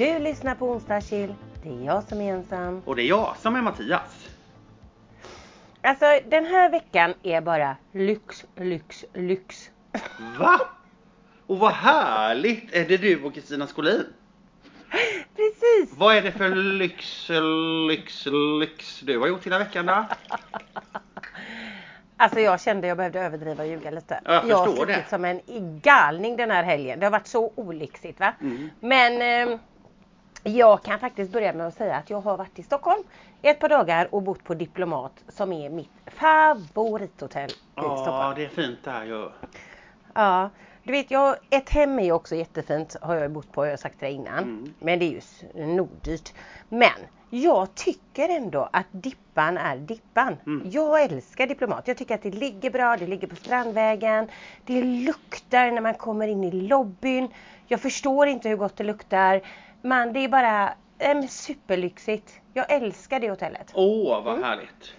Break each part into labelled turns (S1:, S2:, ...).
S1: Du lyssnar på Onsdagschill. Det är jag som är ensam.
S2: Och det är jag som är Mattias.
S1: Alltså den här veckan är bara lyx, lyx, lyx.
S2: Va? Och vad härligt! Är det du och Kristina Skolin?
S1: Precis!
S2: Vad är det för lyx, lyx, lyx du har gjort hela veckan då?
S1: Alltså jag kände jag behövde överdriva och ljuga lite.
S2: Ja, jag
S1: jag har suttit som en galning den här helgen. Det har varit så olyxigt va.
S2: Mm.
S1: Men eh, jag kan faktiskt börja med att säga att jag har varit i Stockholm i ett par dagar och bott på Diplomat som är mitt favorithotell i
S2: Ja,
S1: Stockholm.
S2: det är fint där ju.
S1: Ja, du vet jag, ett hem är ju också jättefint har jag bott på, jag har sagt det innan.
S2: Mm.
S1: Men det är ju norddyrt. Men jag tycker ändå att Dippan är Dippan.
S2: Mm.
S1: Jag älskar Diplomat. Jag tycker att det ligger bra, det ligger på Strandvägen. Det luktar när man kommer in i lobbyn. Jag förstår inte hur gott det luktar. Men det är bara eh, superlyxigt. Jag älskar det hotellet.
S2: Åh, vad
S1: Mm.
S2: härligt.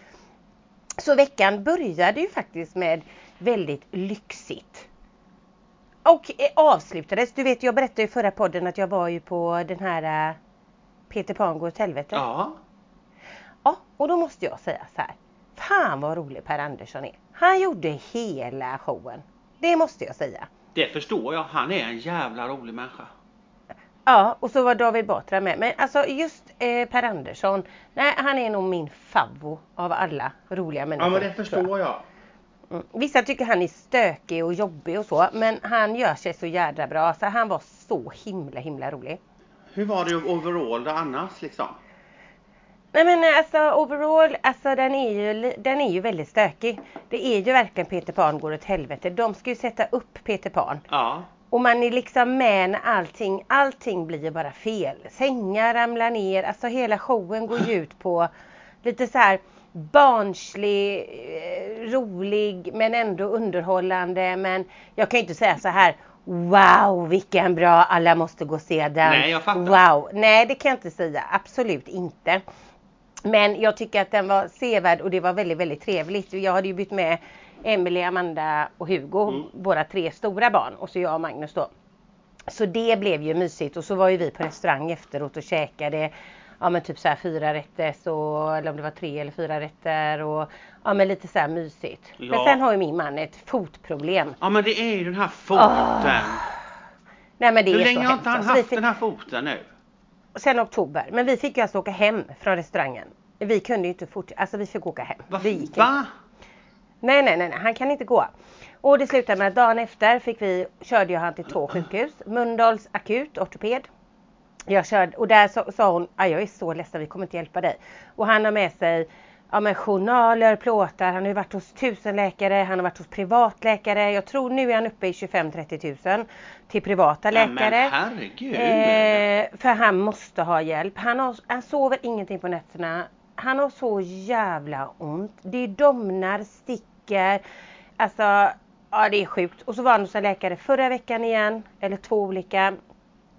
S1: Så veckan började ju faktiskt med väldigt lyxigt. Och eh, avslutades, du vet jag berättade i förra podden att jag var ju på den här eh, Peter Pan går åt helvete.
S2: Ja.
S1: Ja, och då måste jag säga så här. Fan vad rolig Per Andersson är. Han gjorde hela showen. Det måste jag säga.
S2: Det förstår jag. Han är en jävla rolig människa.
S1: Ja, och så var David Batra med. Men alltså just eh, Per Andersson, nej han är nog min favvo av alla roliga människor.
S2: Ja, men det förstår jag.
S1: Mm. Vissa tycker han är stökig och jobbig och så, men han gör sig så jädra bra. Så han var så himla himla rolig.
S2: Hur var det overall då annars liksom?
S1: Nej men alltså overall, alltså den är ju, den är ju väldigt stökig. Det är ju verkligen Peter Pan går åt helvete. De ska ju sätta upp Peter Pan.
S2: Ja.
S1: Och man är liksom med när allting, allting blir ju bara fel. Sängar ramlar ner, alltså hela showen går ju ut på lite så här barnslig, eh, rolig men ändå underhållande. Men jag kan ju inte säga så här Wow vilken bra, alla måste gå och se den.
S2: Nej, jag fattar.
S1: Wow, nej det kan jag inte säga, absolut inte. Men jag tycker att den var sevärd och det var väldigt, väldigt trevligt. Jag hade ju bytt med Emelie, Amanda och Hugo,
S2: Mm.
S1: våra tre stora barn och så jag och Magnus då. Så det blev ju mysigt och så var ju vi på restaurang efteråt och käkade ja men typ så här fyra rätter och eller om det var tre eller fyra rätter och ja men lite så här mysigt. Men
S2: Ja.
S1: sen har ju min man ett fotproblem.
S2: Ja, men det är ju den här foten.
S1: Nej men det
S2: Hur
S1: är
S2: länge
S1: så
S2: har inte han.
S1: Alltså,
S2: haft
S1: fick-
S2: den här foten nu?
S1: Sen oktober. Men vi fick ju alltså åka hem från restaurangen. Vi kunde ju inte fortsätta, alltså vi fick åka hem.
S2: Va?
S1: Det gick inte. Nej, nej, nej, nej, han kan inte gå. Och det slutade med att dagen efter fick vi, körde jag han till två sjukhus. Mölndals akut, ortoped. Jag körde, och där sa, sa hon, "Aj, jag är så ledsen, vi kommer inte hjälpa dig. Och han har med sig ja, men journaler, plåtar, han har ju varit hos tusen läkare, han har varit hos privatläkare. Jag tror nu är han uppe i 25-30 tusen till privata läkare.
S2: men herregud.
S1: Eh, för han måste ha hjälp. Han, har, han sover ingenting på nätterna. Han har så jävla ont. Det domnar, sticker. Alltså, ja det är sjukt. Och så var han hos en läkare förra veckan igen. Eller två olika.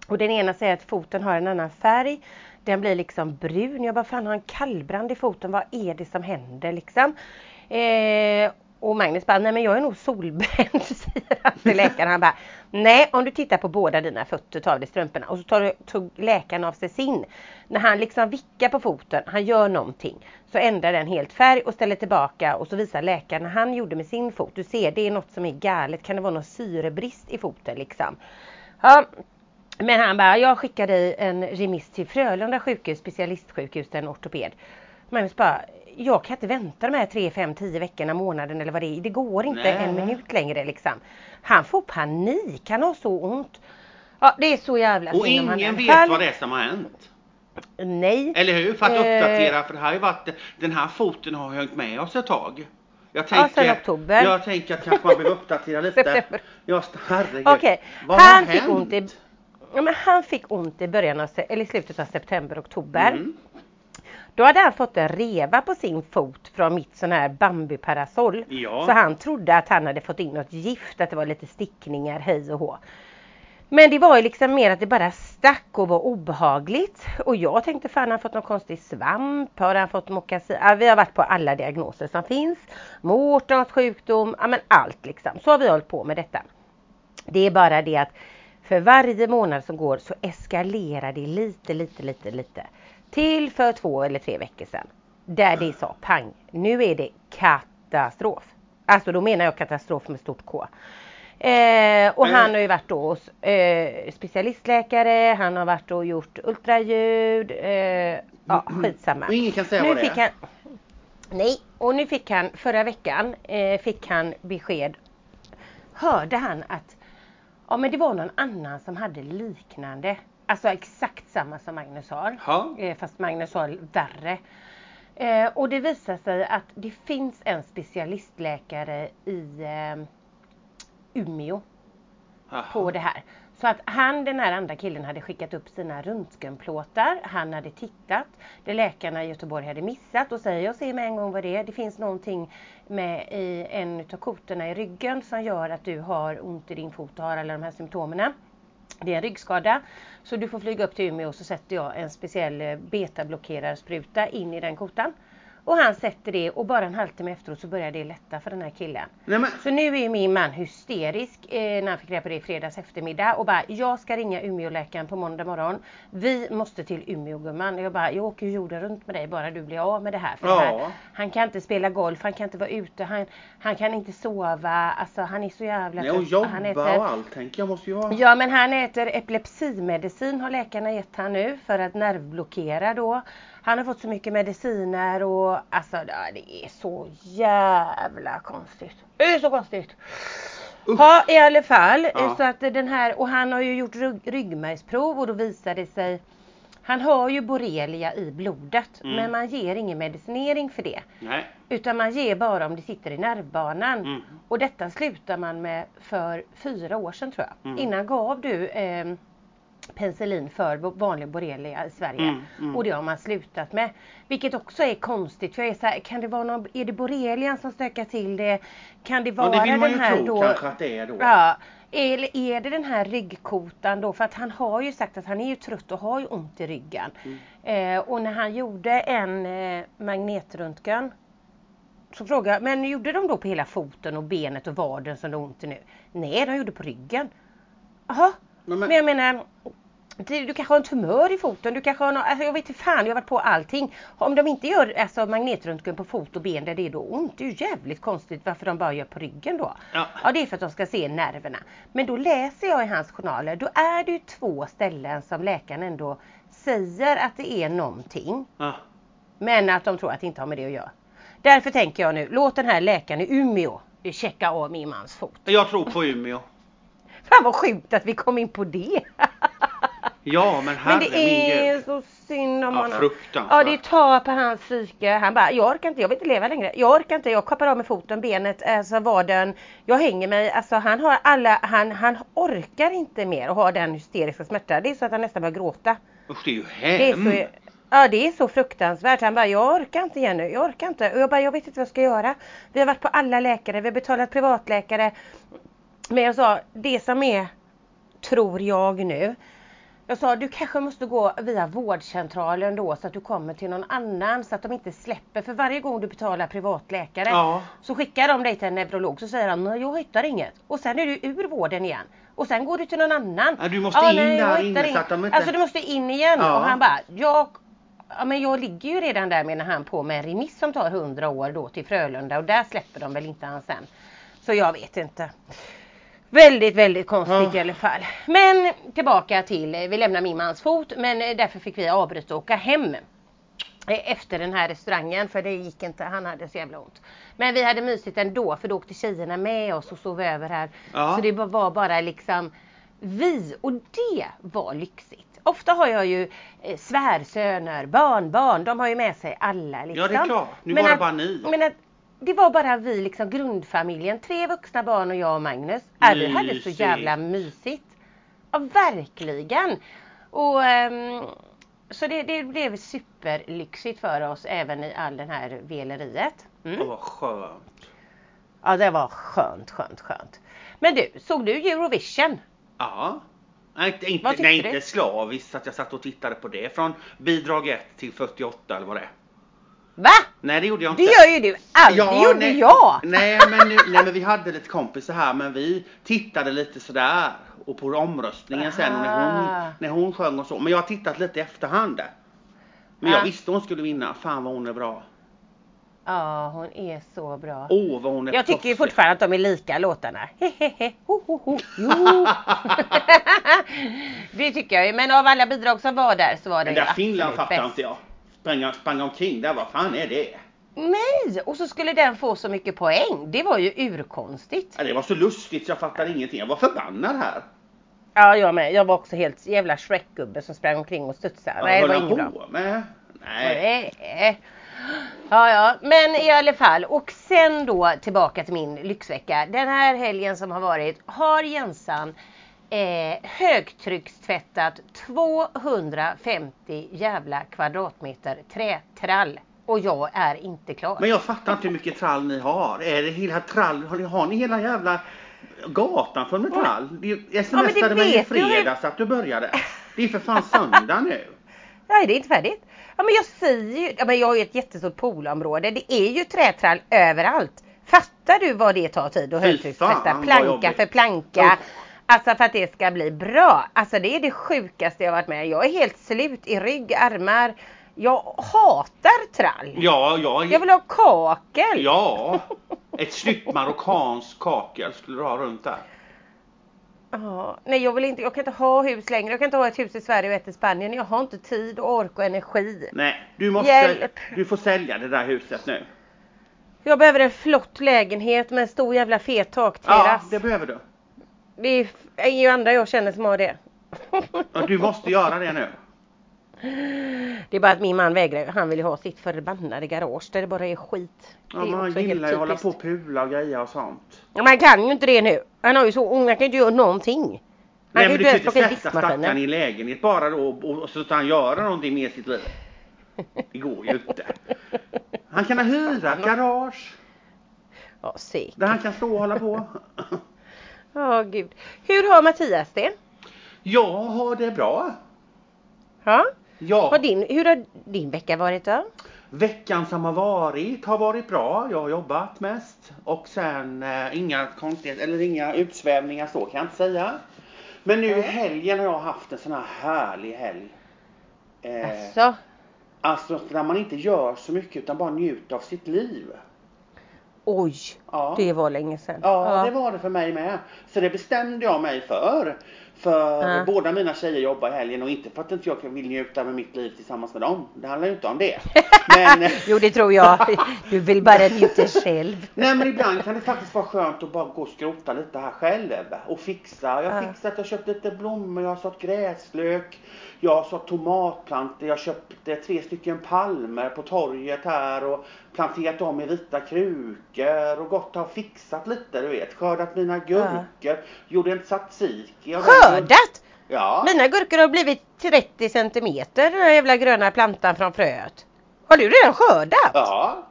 S1: Och den ena säger att foten har en annan färg. Den blir liksom brun. Jag bara, fan har han kallbrand i foten? Vad är det som händer liksom? Eh, och Magnus bara, nej men jag är nog solbränd säger han till läkaren. Han bara, nej om du tittar på båda dina fötter, tar av dig strumporna och så tar, tog läkaren av sig sin. När han liksom vickar på foten, han gör någonting, så ändrar den helt färg och ställer tillbaka och så visar läkaren när han gjorde med sin fot. Du ser, det är något som är galet. Kan det vara någon syrebrist i foten liksom? Ja, men han bara, jag skickar dig en remiss till Frölunda sjukhus, specialistsjukhus, en ortoped. Magnus bara, jag kan inte vänta de här 3, 5, 10 veckorna, månaden eller vad det är. Det går inte
S2: Nej.
S1: en minut längre liksom. Han får panik, han har så ont. Ja, det är så jävla
S2: Och
S1: han
S2: ingen vet
S1: fall.
S2: vad det är som har hänt.
S1: Nej.
S2: Eller hur? För att
S1: Eh.
S2: uppdatera, för det här har varit, den här foten har hängt med oss ett tag. Jag
S1: Ja, sen
S2: tänker,
S1: oktober.
S2: jag tänker att kanske man behöver uppdatera lite. Ja, herregud.
S1: Okej,
S2: Vad
S1: han fick
S2: hänt?
S1: ont i Ja, men han fick ont i början av, eller slutet av september, oktober.
S2: Mm.
S1: Då hade han fått en reva på sin fot från mitt sån här bambuparasoll.
S2: Ja.
S1: Så han trodde att han hade fått in något gift, att det var lite stickningar hej och hå. Men det var ju liksom mer att det bara stack och var obehagligt. Och jag tänkte fan har han fått någon konstig svamp? Har han fått mockasin? Ja, vi har varit på alla diagnoser som finns. Mårtons sjukdom, ja men allt liksom. Så har vi hållit på med detta. Det är bara det att För varje månad som går så eskalerar det lite, lite, lite, lite. Till för två eller tre veckor sedan. Där det sa pang. Nu är det katastrof. Alltså då menar jag katastrof med stort K. Eh, och han har ju varit då hos eh, specialistläkare, han har varit och gjort ultraljud, eh, ja skitsamma.
S2: Och ingen kan säga
S1: Nu
S2: vad det
S1: fick
S2: är.
S1: han, nej, och nu fick han förra veckan eh, fick han besked. Hörde han att ja, men det var någon annan som hade liknande. Alltså exakt samma som Magnus har.
S2: Ja.
S1: Eh, fast Magnus har värre. Eh, och det visar sig att det finns en specialistläkare i eh, Umeå
S2: Jaha.
S1: på det här. Så att han, den här andra killen, hade skickat upp sina röntgenplåtar. Han hade tittat. Det läkarna i Göteborg hade missat och säger jag ser med en gång vad det är. Det finns någonting med i en utav kotorna i ryggen som gör att du har ont i din fot och har alla de här symptomen. Det är en ryggskada. Så du får flyga upp till Umeå och så sätter jag en speciell eh, betablockerarspruta in i den kotan. Och han sätter det och bara en halvtimme efteråt så börjar det lätta för den här killen.
S2: Nej, men,
S1: Så nu är min man hysterisk eh, när han fick reda på det i fredags eftermiddag och bara jag ska ringa Umeåläkaren på måndag morgon. Vi måste till Umeå gumman. Och jag bara jag åker jorden runt med dig bara du blir av med det här. För det här
S2: Ja.
S1: han kan inte spela golf, han kan inte vara ute, han, han kan inte sova. Alltså han är så jävla
S2: nej, och
S1: trött.
S2: jobba
S1: han
S2: och allt tänker jag måste ju vara.
S1: Ja men han äter epilepsimedicin har läkarna gett han nu för att nervblockera då. Han har fått så mycket mediciner och alltså det är så jävla konstigt. Det är så konstigt.
S2: Usch.
S1: Ja i alla fall.
S2: Ja.
S1: Så att den här, och han har ju gjort rygg, ryggmärgsprov och då visar det sig han har ju borrelia i blodet
S2: Mm.
S1: men man ger ingen medicinering för det.
S2: Nej.
S1: Utan man ger bara om det sitter i nervbanan.
S2: Mm.
S1: Och detta slutar man med för fyra år sedan tror jag.
S2: Mm.
S1: Innan gav du eh, penicillin för vanlig borrelia i Sverige.
S2: Mm, mm.
S1: Och det har man slutat med. Vilket också är konstigt. För jag är så här, kan det vara någon, är det borrelian som stökar till det? Kan det
S2: Ja,
S1: vara
S2: det vill man
S1: den här
S2: tro
S1: då?
S2: kanske att det är då.
S1: Ja. Eller är det den här ryggkotan då? För att han har ju sagt att han är ju trött och har ju ont i ryggen.
S2: Mm.
S1: Eh, och när han gjorde en eh, magnetröntgen så frågade jag, men gjorde de då på hela foten och benet och vaden som det ont i nu? Nej, de gjorde på ryggen. Jaha,
S2: Men,
S1: men
S2: men,
S1: jag menar du kanske har en tumör i foten, du kanske har något, alltså jag vet inte fan, jag har varit på allting. Om de inte gör alltså, magnetröntgen på fot och ben där det är då ont, det är ju jävligt konstigt varför de bara gör på ryggen då.
S2: Ja.
S1: Ja, det är för att de ska se nerverna. Men då läser jag i hans journaler, då är det ju två ställen som läkaren ändå säger att det är någonting.
S2: ja.
S1: Men att de tror att det inte har med det att göra. Därför tänker jag nu, låt den här läkaren i Umeå checka av min mans fot.
S2: Jag tror på Umeå.
S1: Fan vad sjukt att vi kom in på det.
S2: Ja men
S1: Men
S2: herre
S1: det
S2: min
S1: är
S2: gud.
S1: så synd om
S2: Ja,
S1: honom.
S2: fruktansvärt.
S1: Ja det tar på hans psyke. Han bara, jag orkar inte, jag vill inte leva längre. Jag orkar inte, jag kapar av med foten, benet, alltså vaden. Jag hänger mig, alltså han har alla, han, han orkar inte mer och har den hysteriska smärta. Det är så att han nästan börjar gråta.
S2: Usch det är ju
S1: Det är
S2: hem.
S1: så, ja det är så fruktansvärt. Han bara, jag orkar inte Jenny, jag orkar inte. Och jag bara, jag vet inte vad jag ska göra. Vi har varit på alla läkare, vi har betalat privatläkare. Men jag sa, det som är, tror jag nu. Jag sa, du kanske måste gå via vårdcentralen då så att du kommer till någon annan så att de inte släpper. För varje gång du betalar privatläkare
S2: Ja.
S1: så skickar de dig till en neurolog så säger han, "Nej, jag hittar inget. Och sen är du ur vården igen. Och sen går du till någon annan.
S2: Ja, du måste in
S1: nej,
S2: där inne så
S1: inget."
S2: att de inte-
S1: Alltså du måste in igen.
S2: Ja.
S1: Och han bara, jag, ja, men jag ligger ju redan där menar han på med en remiss som tar 100 år då till Frölunda och där släpper de väl inte han sen. Så jag vet inte. Väldigt, väldigt konstigt
S2: Ja.
S1: i alla fall. Men tillbaka till, eh, vi lämnar min mans fot men eh, därför fick vi avbryta och åka hem. eh, Efter den här restaurangen för det gick inte, han hade så jävla ont. Men vi hade mysigt ändå för då åkte tjejerna med oss och sov över här.
S2: Ja.
S1: Så det var- bara liksom vi och det var lyxigt. Ofta har jag ju svärsöner, barnbarn, de har ju med sig alla. Liksom.
S2: Ja, det är klart. Nu
S1: Men
S2: var det bara ni.
S1: Men att, det var bara vi, liksom grundfamiljen, tre vuxna barn och jag och Magnus. Äh, vi hade så jävla mysigt. Ja, verkligen. Och ehm, så det, det blev superlyxigt för oss även i all den här veleriet. Mm.
S2: vad skönt.
S1: Ja, det var skönt, skönt, skönt. Men du, såg du Eurovision?
S2: Ja. Nej, inte, nej, inte slaviskt att jag satt och tittade på det. Från bidrag 1 till 48 eller vad det är.
S1: Va?
S2: Nej det gjorde jag inte.
S1: Det gör ju du alltid, det gjorde
S2: nej,
S1: jag.
S2: Nej men, nu, nej men vi hade lite kompisar här men vi tittade lite sådär. Och på omröstningen sen när hon,
S1: Aha.
S2: när hon sjöng och så. Men jag har tittat lite i efterhand. Men jag
S1: Ja.
S2: visste hon skulle vinna. Fan vad hon är bra.
S1: Ja, hon är så bra.
S2: Åh vad hon är
S1: Jag tycker ju fortfarande att de är lika låtarna. Hehehe, ho, ho, ho, jo. det tycker jag ju. Men av alla bidrag som var där så var det
S2: Den där Finland fattar
S1: bäst.
S2: inte jag. Sprang, sprang omkring där, vad fan är det?
S1: Nej! Och så skulle den få så mycket poäng. Det var ju urkonstigt.
S2: Ja, det var så lustigt så jag fattade ingenting. Jag var förbannad här.
S1: Ja, jag med. Jag var också helt jävla Shrek-gubbe som sprang omkring och studsade.
S2: Vad
S1: Nej, det var inget bra.
S2: med? Nej.
S1: Nej. Ja, ja, men i alla fall. Och sen då tillbaka till min lyxvecka. Den här helgen som har varit har Jensan eh, högtryckstvättat 250 jävla kvadratmeter trätrall. Och jag är inte klar.
S2: Men jag fattar inte hur mycket trall ni har. Är det hela trall? Har ni, har ni hela jävla gatan full med trall? Det smsade mig i
S1: du
S2: fredags att du började. Det är för fan söndag nu.
S1: Nej, det är inte färdigt. Ja, men jag säger ju, ja, men jag har ju ett jättestort poolområde. Det är ju trätrall överallt. Fattar du vad det tar tid att högtryckstvätta planka för planka? Alltså för att det ska bli bra. Alltså det är det sjukaste jag varit med Jag är helt slut i rygg, armar. Jag hatar trall.
S2: Ja, ja.
S1: Jag vill ha kakel.
S2: Ja. Ett snyggt marockanskt kakel skulle du ha runt där.
S1: Ja, nej jag vill inte, jag kan inte ha hus längre. Jag kan inte ha ett hus i Sverige och ett i Spanien. Jag har inte tid ork och energi.
S2: Nej, du måste,
S1: Hjälp.
S2: du får sälja det där huset nu.
S1: Jag behöver en flott lägenhet med en stor jävla fet
S2: Ja,
S1: takterrass.
S2: det behöver du.
S1: Det är ju andra jag känner som har det.
S2: Ja, Du måste göra det nu.
S1: Det är bara att min man vägrar. Han vill ju ha sitt förbannade garage där det bara är skit.
S2: Ja,
S1: det är
S2: men han gillar ju att hålla på och pula och greja och sånt.
S1: Ja, men han kan ju inte det nu. Han har ju så han kan ju inte göra någonting. Han
S2: Nej
S1: kan
S2: men
S1: ju
S2: du kan
S1: ens
S2: inte sätta stackaren i lägenhet bara då och, och så ska han göra någonting med sitt liv. Det går ju inte. Han kan hyra ett garage
S1: Ja, säkert.
S2: där han kan stå och hålla på.
S1: Ja, gud. Hur har Mattias det?
S2: Jag har det bra.
S1: Ja. Har din, hur har din vecka varit då?
S2: veckan som har varit har varit bra. Jag har jobbat mest och sen eh, inga konstigheter eller inga utsvävningar så kan jag inte säga. Men nu i helgen har jag haft en sån här härlig helg. Eh,
S1: Alltså,
S2: Alltså där man inte gör så mycket utan bara njuter av sitt liv.
S1: Oj.
S2: Ja.
S1: Det var länge sedan.
S2: Ja, det var det för mig med. Så det bestämde jag mig för. För
S1: Ja.
S2: båda mina tjejer jobbar i helgen och inte för att inte jag vill njuta med mitt liv tillsammans med dem. Det handlar ju inte om det. Men,
S1: Jo, det tror jag. Du vill bara njuta själv.
S2: nej men ibland kan det faktiskt vara skönt att bara gå och skrota lite här själv. Och fixa. Jag har
S1: Ja.
S2: fixat, jag har köpt lite blommor, jag har sått gräslök. Jag har sått tomatplantor, jag köpte tre stycken palmer på torget här och planterat dem i vita krukor och gått och fixat lite du vet. Skördat mina gurkor, gjorde en tzatziki.
S1: Skördat?
S2: Ja.
S1: Mina gurkor har blivit 30 centimeter den här jävla gröna plantan från fröet. Har du redan skördat?
S2: Ja.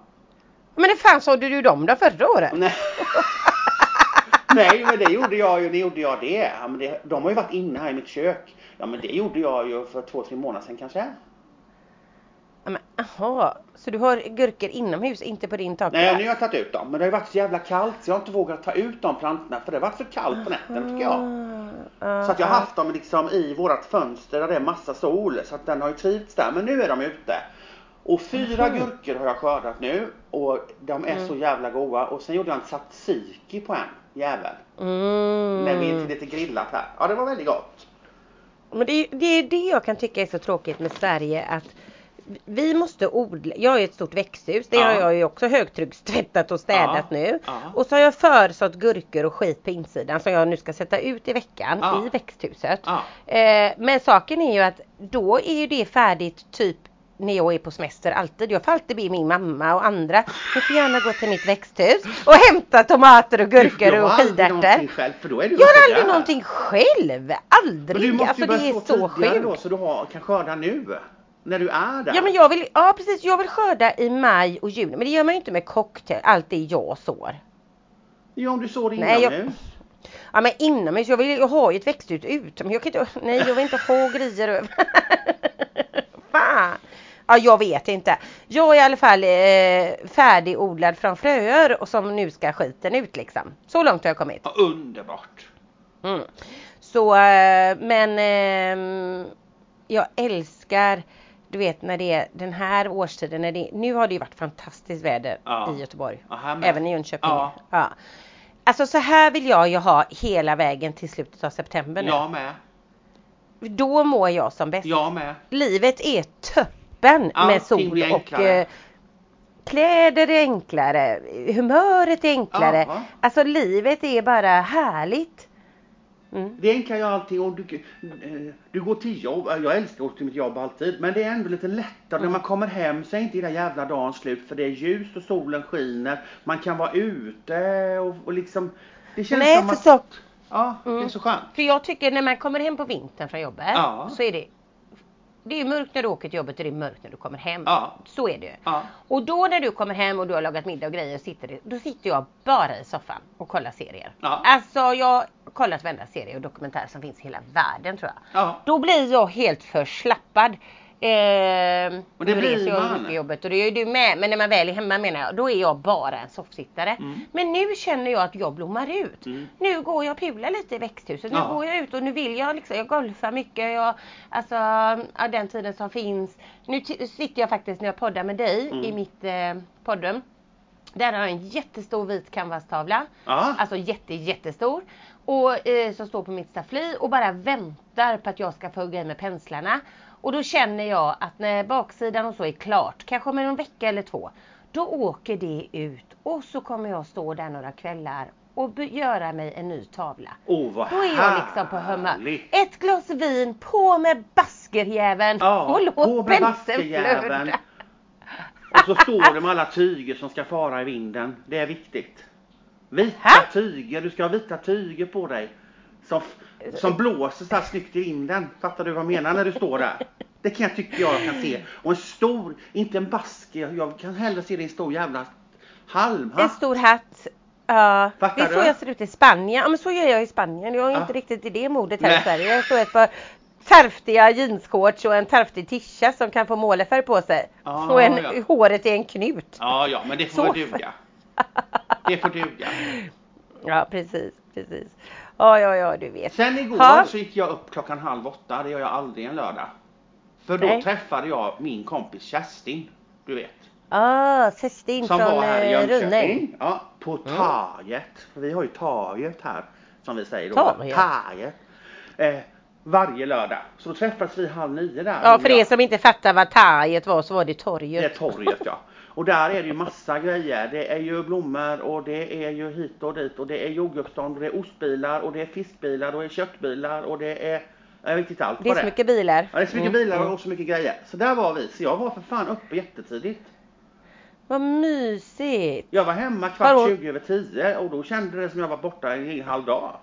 S1: Men det fan sådde du dem då förra året?
S2: Nej. Nej men det gjorde jag ju, när gjorde jag det? Ja, men det? De har ju varit inne här i mitt kök. Ja men det gjorde jag ju för två, tre månader sedan kanske.
S1: Ja, men, aha, så du har gurkor inomhus, inte på din tak?
S2: Nej nu har jag tagit ut dem. Men det har ju varit så jävla kallt så jag har inte vågat ta ut de plantorna för det har varit så kallt på nätterna tycker jag.
S1: Ah,
S2: Så att jag har haft dem liksom i vårat fönster där det är massa sol. Så att den har ju trivts där. Men nu är de ute. Och fyra
S1: Mhm.
S2: gurkor har jag skördat nu. Och de är så jävla goda. Och sen gjorde jag en tzatziki på en jävel.
S1: Mm.
S2: När vi lite grillat här. Ja det var väldigt gott.
S1: Men det, är- det det jag kan tycka är så tråkigt med Sverige att vi måste odla, jag ju ett stort växthus, det
S2: Ja.
S1: har jag ju också högtryckstvättat och städat
S2: Ja.
S1: nu.
S2: Ja.
S1: Och så har jag försått gurkor och skit på insidan som jag nu ska sätta ut i veckan i växthuset. Eh, men saken är ju att då är ju det färdigt typ när jag är på semester alltid. Jag får alltid be min mamma och andra, ni får gärna gå till mitt växthus och hämta tomater och gurkor och skidärtor.
S2: är du
S1: Jag har aldrig någonting själv!
S2: Men
S1: Aldrig!
S2: du måste
S1: alltså
S2: ju börja
S1: det är så sjukt.
S2: då så du har, kan skörda nu. När du är där.
S1: Ja men jag vill, ja precis, jag vill skörda i maj och juni. Men det gör man ju inte med cocktail, allt det jag sår.
S2: Ja om du sår
S1: Nej, jag-
S2: inomhus.
S1: Ja men inomhus, jag, vill, jag har ju ett växthus men jag kan inte, nej jag vill inte ha grejer över. Fan! Ja, jag vet inte. Jag är i alla fall eh, färdigodlad från fröer och som nu ska skiten ut liksom. Så långt har jag kommit.
S2: Ja, underbart.
S1: Mm. Så, eh, men eh, jag älskar, du vet när det är den här årstiden, när det, nu har det ju varit fantastiskt väder
S2: Ja.
S1: i Göteborg.
S2: Med.
S1: Även i Jönköping.
S2: Ja.
S1: Ja. Alltså så här vill jag ju ha hela vägen till slutet av september nu.
S2: Jag med.
S1: Då mår jag som bäst.
S2: Jag med.
S1: Livet är toppen med
S2: Allting
S1: sol
S2: blir
S1: och eh, kläder är enklare, humöret är enklare.
S2: Ja.
S1: Alltså livet är bara härligt. Mm.
S2: Det enkla är allting och du, eh, du går till jobb, jag älskar att gå till mitt jobb alltid, men det är ändå lite lättare
S1: Mm.
S2: när man kommer hem så är inte hela jävla dagen slut för det är ljust och solen skiner, man kan vara ute och, och liksom, det känns
S1: Nej,
S2: som att,
S1: så,
S2: ja, det är
S1: Mm.
S2: så skönt.
S1: för jag tycker när man kommer hem på vintern från jobbet
S2: Ja.
S1: så är det det är mörkt när du åker till jobbet och det är mörkt när du kommer hem.
S2: Ja.
S1: Så är det ju.
S2: Ja.
S1: Och då när du kommer hem och du har lagat middag och grejer, sitter, då sitter jag bara i soffan och kollar serier.
S2: Ja.
S1: Alltså jag har kollat varenda serie och dokumentär som finns i hela världen tror jag.
S2: Ja.
S1: Då blir jag helt förslappad. Eh,
S2: Och det blir
S1: jag
S2: man.
S1: mycket i jobbet och det är ju du med. Men när man väl är hemma menar jag, då är jag bara en soffsittare.
S2: Mm.
S1: Men nu känner jag att jag blommar ut.
S2: Mm.
S1: Nu går jag och pular lite i växthuset. Nu
S2: Ja.
S1: går jag ut och nu vill jag liksom, jag golfar mycket. Jag, alltså ja, den tiden som finns. Nu sitter jag faktiskt när jag poddar med dig
S2: Mm.
S1: i mitt eh, poddrum. Där har jag en jättestor vit canvastavla.
S2: Ja.
S1: Alltså jätte, jättestor. Och eh, som står på mitt staffli och bara väntar på att jag ska få hugga i med penslarna. Och då känner jag att när baksidan och så är klart, kanske om en vecka eller två. Då åker det ut och så kommer jag stå där några kvällar och göra mig en ny tavla.
S2: Åh vad
S1: Då är jag liksom på humör. Ett glas vin, på med baskerjäveln
S2: Ja,
S1: och låt penseln flöda.
S2: Och så står det med alla tyger som ska fara i vinden. Det är viktigt. Vita
S1: Ha?
S2: tyger, du ska ha vita tyger på dig. Som, som blåser så här snyggt i vinden. Fattar du vad jag menar när du står där? Det kan jag tycka jag kan se. Och en stor, inte en basker, jag kan hellre se det i en stor jävla
S1: En
S2: halmhatt.
S1: stor hatt. Ja, det
S2: Fattar
S1: är så jag ser ut i Spanien. Ja men så gör jag i Spanien. Jag är
S2: Ja.
S1: inte riktigt i det modet här i
S2: Nej.
S1: Sverige. Jag står ett par tarftiga jeansshorts och en tarftig tisha som kan få målarfärg på sig.
S2: Ja,
S1: och en,
S2: ja.
S1: håret i en knut.
S2: Ja, ja, men det får
S1: Så-
S2: duga. Det får duga.
S1: Ja precis, precis. Ja, ja, ja du vet.
S2: Sen igår
S1: Ja.
S2: så gick jag upp klockan halv åtta. Det gör jag aldrig en lördag. För då
S1: Nej.
S2: träffade jag min kompis Kerstin. Du vet.
S1: Ah, Kerstin
S2: Som
S1: från
S2: var här i
S1: eh.
S2: Jönköping. Ja, på
S1: Mm.
S2: Taget. För vi har ju Taget här. Som vi säger då.
S1: Taget.
S2: Taget. Eh, varje lördag. Så då träffades vi halv nio där.
S1: Ja, för er som inte fattar vad taget var så var det
S2: Det är
S1: torget.
S2: torget ja. Och där är det ju massa grejer. Det är ju blommor och det är ju hit och dit och det är jordgubbsstånd och det är ostbilar och det är fiskbilar och det är köttbilar och det är jag vet inte allt
S1: Det är så mycket bilar.
S2: Ja, det är så mycket
S1: Mm,
S2: bilar
S1: mm.
S2: och så mycket grejer. Så där var vi. Så jag var för fan uppe jättetidigt.
S1: Vad mysigt.
S2: Jag var hemma kvart
S1: hon-
S2: 20 över 10 och då kände det som jag var borta en halv dag.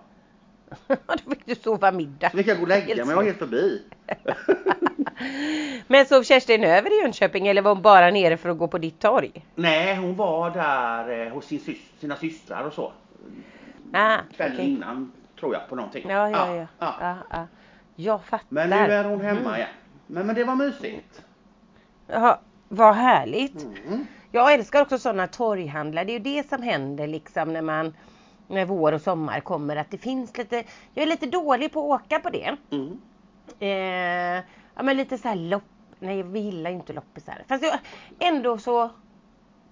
S1: Då fick du sova middag.
S2: Fick jag gå och lägga mig, jag var helt förbi.
S1: Men sov Kerstin över i Jönköping eller var hon bara nere för att gå på ditt torg?
S2: Nej, hon var där eh, hos sin sys- sina systrar och så.
S1: Ah,
S2: Kvällen
S1: okej.
S2: innan tror jag på någonting.
S1: Ja, ja, ja.
S2: ja.
S1: ja, ja. Jag fattar.
S2: Men nu är hon hemma
S1: Mm.
S2: igen. Men, men det var mysigt.
S1: Ja, vad härligt.
S2: Mm.
S1: Jag älskar också sådana torghandlar. Det är ju det som händer liksom när man när vår och sommar kommer att det finns lite Jag är lite dålig på att åka på det.
S2: Mm.
S1: Eh, ja men lite så här lopp. Nej vi gillar ju inte loppisar. Fast jag, ändå så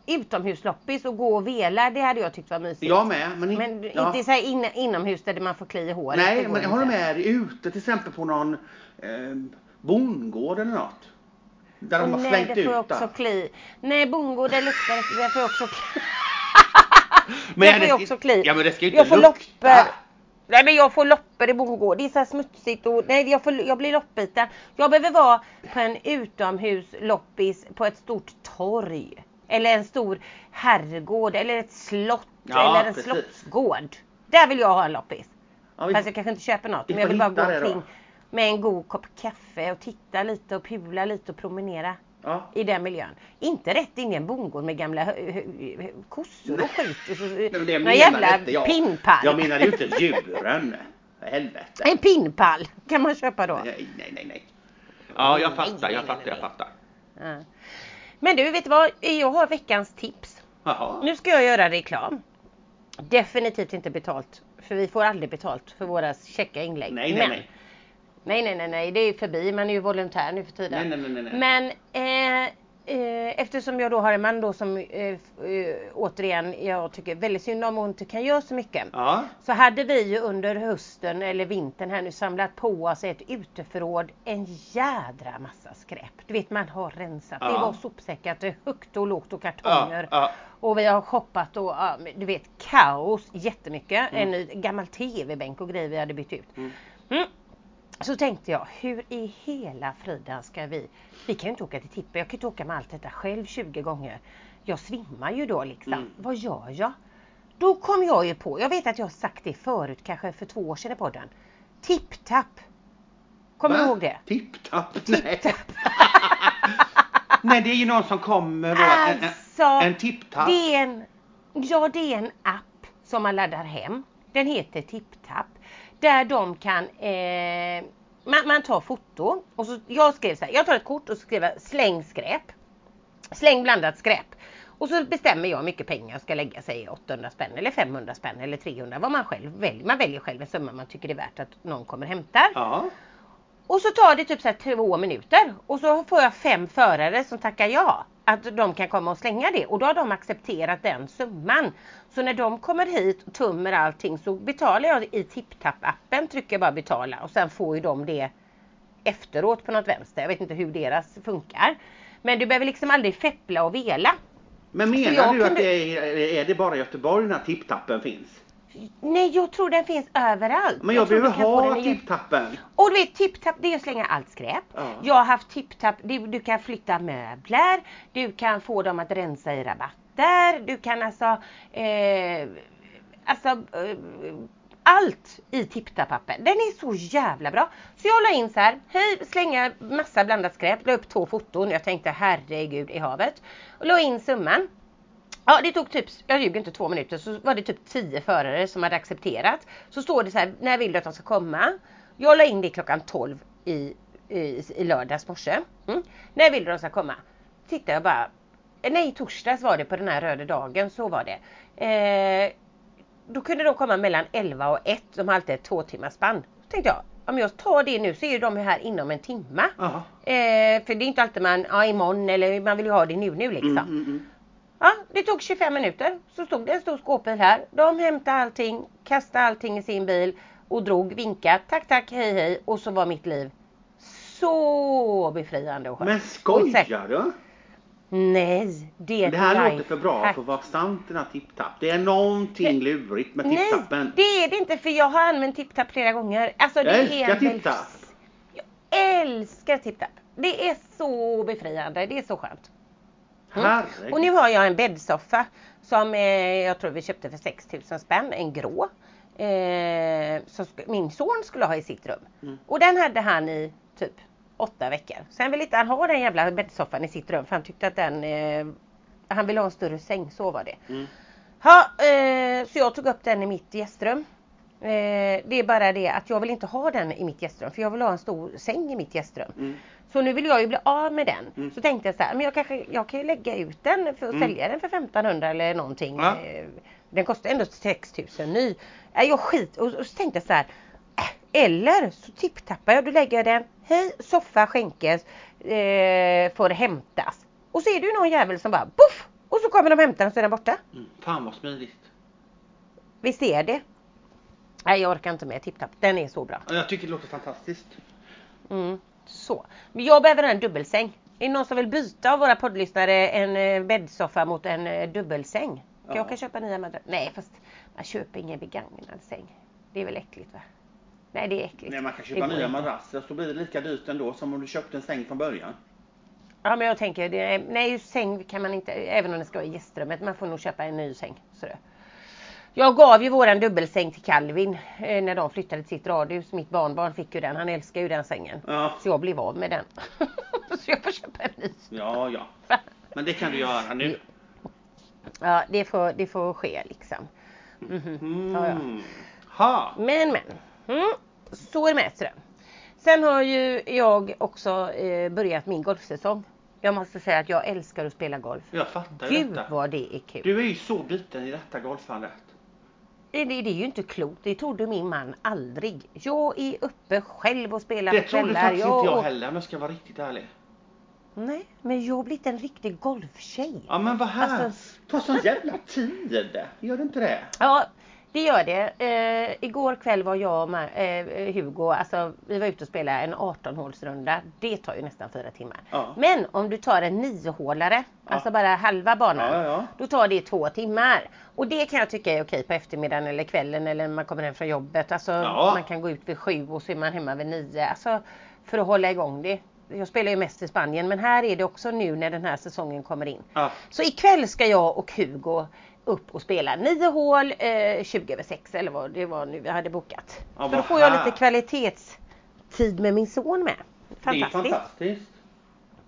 S1: utomhusloppis och gå och vela det hade jag tyckt var mysigt.
S2: Jag med. Men, in,
S1: Men
S2: ja.
S1: inte så här in, inomhus där man får kli i håret.
S2: Nej, men jag håller med. Ute till exempel på någon eh, bondgård eller något. Där de har
S1: Nej,
S2: slängt
S1: det får jag
S2: ut
S1: också kli. Nej, bondgård det luktar det. Får jag också kli.
S2: Men det
S1: får jag
S2: ska-
S1: också kli.
S2: Ja, men det ska ju inte
S1: jag får
S2: lukta.
S1: Nej men jag får loppor i bondgård. Det är så smutsigt och nej jag, får, jag blir loppbiten. Jag behöver vara på en utomhusloppis på ett stort torg. Eller en stor herrgård eller ett slott
S2: Ja,
S1: eller en
S2: precis.
S1: slottsgård. Där vill jag ha en loppis.
S2: Ja, vi,
S1: Fast jag kanske inte köper något.
S2: vi
S1: Men jag vill bara gå omkring med en god kopp kaffe och titta lite och pula lite och promenera
S2: ja.
S1: i den miljön. Inte rätt in i en bondgård med gamla kossor och skit. Och så,
S2: menar
S1: jävla
S2: inte jag.
S1: pinnpall.
S2: Jag menar ju inte djuren. Helvete.
S1: En pinnpall kan man köpa då.
S2: Nej, nej, nej, nej. Ja, jag fattar, jag fattar, jag fattar.
S1: Ja. Men du, vet du vad? Jag har veckans tips.
S2: Jaha.
S1: Nu ska jag göra reklam. Definitivt inte betalt. För vi får aldrig betalt för våra käcka inlägg.
S2: Nej, nej,
S1: Men-
S2: nej.
S1: Nej, nej, nej, nej, det är förbi. Man är ju volontär nu för tiden.
S2: Nej, nej, nej, nej.
S1: Men eh, eh, eftersom jag då har en man då som eh, eh, återigen jag tycker väldigt synd om och inte kan göra så mycket.
S2: Ja.
S1: Så hade vi ju under hösten eller vintern här nu samlat på oss ett uteförråd en jädra massa skräp. Du vet man har rensat. Det
S2: Ja.
S1: var sopsäckar till högt och lågt och kartonger.
S2: Ja.
S1: Och vi har shoppat och du vet kaos jättemycket.
S2: Mm.
S1: En gammal TV-bänk och grejer vi hade bytt ut.
S2: Mm.
S1: Mm. Så tänkte jag, hur i hela friden ska vi... Vi kan ju inte åka till Tippe, jag kan inte åka med allt detta själv 20 gånger. Jag svimmar ju då liksom.
S2: Mm.
S1: Vad gör jag? Då kom jag ju på, jag vet att jag har sagt det förut, kanske för två år sedan i podden. Tipp-tapp. Kommer du
S2: Va?
S1: ihåg det?
S2: Tipp-tapp? Nej. Nej, det är ju någon som kommer då. En, en,
S1: Alltså,
S2: en tipp-tapp.
S1: det är en, ja det är en app som man laddar hem. Den heter TippTapp. Där de kan, eh, man, man tar foto och så, jag skrev så här, jag tar ett kort och så skriver jag släng skräp. Släng blandat skräp. Och så bestämmer jag hur mycket pengar jag ska lägga sig 800 spänn eller 500 spänn eller 300 vad man själv väljer. Man väljer själv en summa man tycker det är värt att någon kommer och hämtar.
S2: Ja.
S1: Och så tar det typ så här två minuter och så får jag fem förare som tackar ja. Att de kan komma och slänga det och då har de accepterat den summan. Så när de kommer hit och tömmer allting så betalar jag i TippTapp-appen, trycker bara betala och sen får ju de det efteråt på något vänster. Jag vet inte hur deras funkar. Men du behöver liksom aldrig feppla och vela.
S2: Men menar du att
S1: kunde-
S2: det är, är det bara i Göteborg den här tipptappen finns?
S1: Nej, jag tror den finns överallt.
S2: Men jag,
S1: tror
S2: behöver ha tipptappen.
S1: Och du vet tipptapp det är att slänga allt skräp.
S2: Ja.
S1: Jag har haft tipptapp, du, du kan flytta möbler, du kan få dem att rensa i rabatter, du kan alltså, eh, alltså eh, allt i tipptappappen. Den är så jävla bra. Så jag la in så här, hej slänga massa blandat skräp, la upp två foton, jag tänkte herregud i havet. Och la in summan. Ja det tog typ, jag ljuger inte, två minuter så var det typ tio förare som hade accepterat. Så står det så här, när vill du att de ska komma? Jag la in det klockan 12 i, i, i lördags morse. Mm. När vill du att de ska komma? Tittar jag bara, nej torsdags var det på den här röda dagen, så var det. Eh, då kunde de komma mellan 11 och 1, de har alltid ett två timmars spann. Då tänkte jag, om jag tar det nu så är ju de här inom en.
S2: Jaha.
S1: Eh, för det är inte alltid man, ja imorgon eller man vill ju ha det nu nu liksom.
S2: Mm, mm, mm.
S1: Ja, det tog 25 minuter. Så stod det en stor skåpbil här. De hämtade allting, kastade allting i sin bil och drog, vinkade, tack tack, hej hej. Och så var mitt liv så befriande och skönt.
S2: Men skojar du?
S1: Nej, det är
S2: Det här låter för bra för att vara sant den här tipptapp. Det är någonting lurigt med
S1: Nej,
S2: tipptappen.
S1: det är det inte för jag har använt TippTapp flera gånger. Alltså, det
S2: Jag älskar TippTapp.
S1: Jag älskar TippTapp. Det är så befriande, det är så skönt. Mm. Och nu har jag en bäddsoffa som eh, jag tror vi köpte för 6000 spänn, en grå. Eh, som min son skulle ha i sitt rum.
S2: Mm.
S1: Och den hade han i typ åtta veckor. Sen ville inte han ha den jävla bäddsoffan i sitt rum för han tyckte att den eh, han ville ha en större säng, så var det.
S2: Mm.
S1: Ja, eh, så jag tog upp den i mitt gästrum. Eh, det är bara det att jag vill inte ha den i mitt gästrum för jag vill ha en stor säng i mitt gästrum.
S2: Mm.
S1: Så nu vill jag ju bli av med den.
S2: Mm.
S1: Så tänkte jag så här, men jag, kanske, jag kan ju lägga ut den för att
S2: Mm.
S1: sälja den för 1500 eller någonting.
S2: Ja.
S1: Eh, Den kostar ändå 6000 ny. Äh, jag skit och, och så tänkte jag så här. äh, Eller så tipptappar jag, då lägger jag den. Hej, soffa skänkes, eh, får hämtas. Och så är det ju någon jävel som bara poff! Och så kommer de hämta den så är den borta.
S2: Mm. Fan vad smidigt.
S1: Visst är det? Nej jag orkar inte med tipptapp. Den är så bra.
S2: Ja, Jag tycker det låter fantastiskt.
S1: Mm, så. Men jag behöver en dubbelsäng. Är det någon som vill byta av våra poddlyssnare en eh, bäddsoffa mot en eh, dubbelsäng?
S2: Ja.
S1: Jag kan köpa nya madrasser. Nej fast man köper ingen begagnad säng. Det är väl äckligt va? Nej det är äckligt.
S2: Nej, man kan köpa nya madrasser så blir det lika dyrt ändå som om du köpte en säng från början.
S1: Ja men jag tänker, det nej säng kan man inte, även om det ska vara i gästrummet, man får nog köpa en ny säng. Sådär. Jag gav ju våran dubbelsäng till Calvin eh, när de flyttade till sitt radhus. Mitt barnbarn fick ju den, han älskar ju den sängen.
S2: Ja,
S1: Så jag blev av med den. så jag får köpa en ny.
S2: ja, ja. Men det kan du göra nu.
S1: Ja det får, det får ske liksom. Mhm. Ja, ja.
S2: Mm. Ha.
S1: Men men. Mm. Så är det med det. Sen har ju jag också eh, börjat min golfsäsong. Jag måste säga att jag älskar att spela golf.
S2: Jag fattar
S1: Gud
S2: detta.
S1: vad det är kul.
S2: Du är ju så biten i detta golfandet.
S1: Det, det, det är ju inte klokt. Det trodde min man aldrig. Jag är uppe själv och spelar
S2: Det
S1: på
S2: trodde
S1: kvällar.
S2: faktiskt inte jag
S1: och-
S2: heller om jag ska vara riktigt ärlig.
S1: Nej, men jag har blivit en riktig golftjej.
S2: Ja men vad här.
S1: Alltså-
S2: Ta sån jävla tid. Gör det inte det?
S1: Ja, det gör det. Eh, igår kväll var jag och eh, Hugo, alltså vi var ute och spelade en 18-hålsrunda. Det tar ju nästan fyra timmar.
S2: Ja.
S1: Men om du tar en 9-hålare, alltså bara halva banan,
S2: Ja, ja, ja.
S1: då tar det två timmar. Och det kan jag tycka är okej på eftermiddagen eller kvällen eller när man kommer hem från jobbet. Alltså
S2: Ja.
S1: man kan gå ut vid sju och så är man hemma vid nio. Alltså för att hålla igång det. Jag spelar ju mest i Spanien men här är det också nu när den här säsongen kommer in.
S2: Ja.
S1: Så ikväll ska jag och Hugo upp och spela nio hål, eh, 20 över 6 eller vad det var nu vi hade bokat.
S2: Ja,
S1: Så då får jag
S2: här-
S1: lite kvalitetstid med min son med.
S2: Det är
S1: Fantastiskt.
S2: fantastiskt.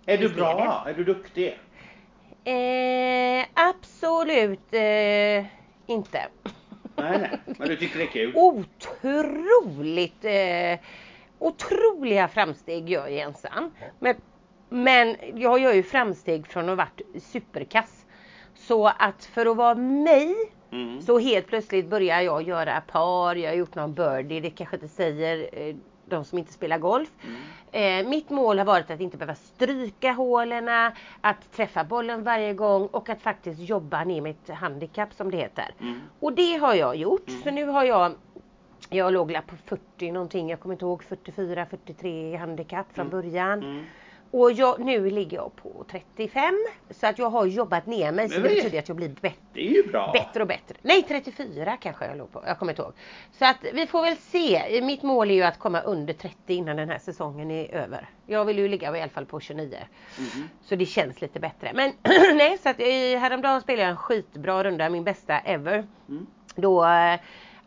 S2: Är du bra? Är du duktig?
S1: Eh, absolut eh, inte.
S2: Nej, nej. Men du tycker det är kul?
S1: Otroligt eh, otroliga framsteg gör Jensan. Men, men jag gör ju framsteg från att ha varit superkass. Så att för att vara mig
S2: Mm.
S1: så helt plötsligt börjar jag göra par, jag har gjort någon birdie, det kanske inte säger eh, de som inte spelar golf.
S2: Mm.
S1: Eh, mitt mål har varit att inte behöva stryka hålen, att träffa bollen varje gång och att faktiskt jobba ner mitt handikapp som det heter.
S2: Mm.
S1: Och det har jag gjort. Så nu har jag jag låg på 40 någonting, jag kommer inte ihåg 44, 43 i handikapp från början.
S2: Mm.
S1: Och jag, nu ligger jag på 35 så att jag har jobbat ner mig så det betyder att jag blir bättre.
S2: Det är ju bra.
S1: Bättre och bättre. Nej 34 kanske jag låg på. Jag kommer inte ihåg. Så att vi får väl se. Mitt mål är ju att komma under 30 innan den här säsongen är över. Jag vill ju ligga i alla fall på 29.
S2: Mhm.
S1: Så det känns lite bättre. Men nej så att eh, häromdagen spelade jag en skitbra runda. Min bästa ever.
S2: Mm.
S1: Då eh,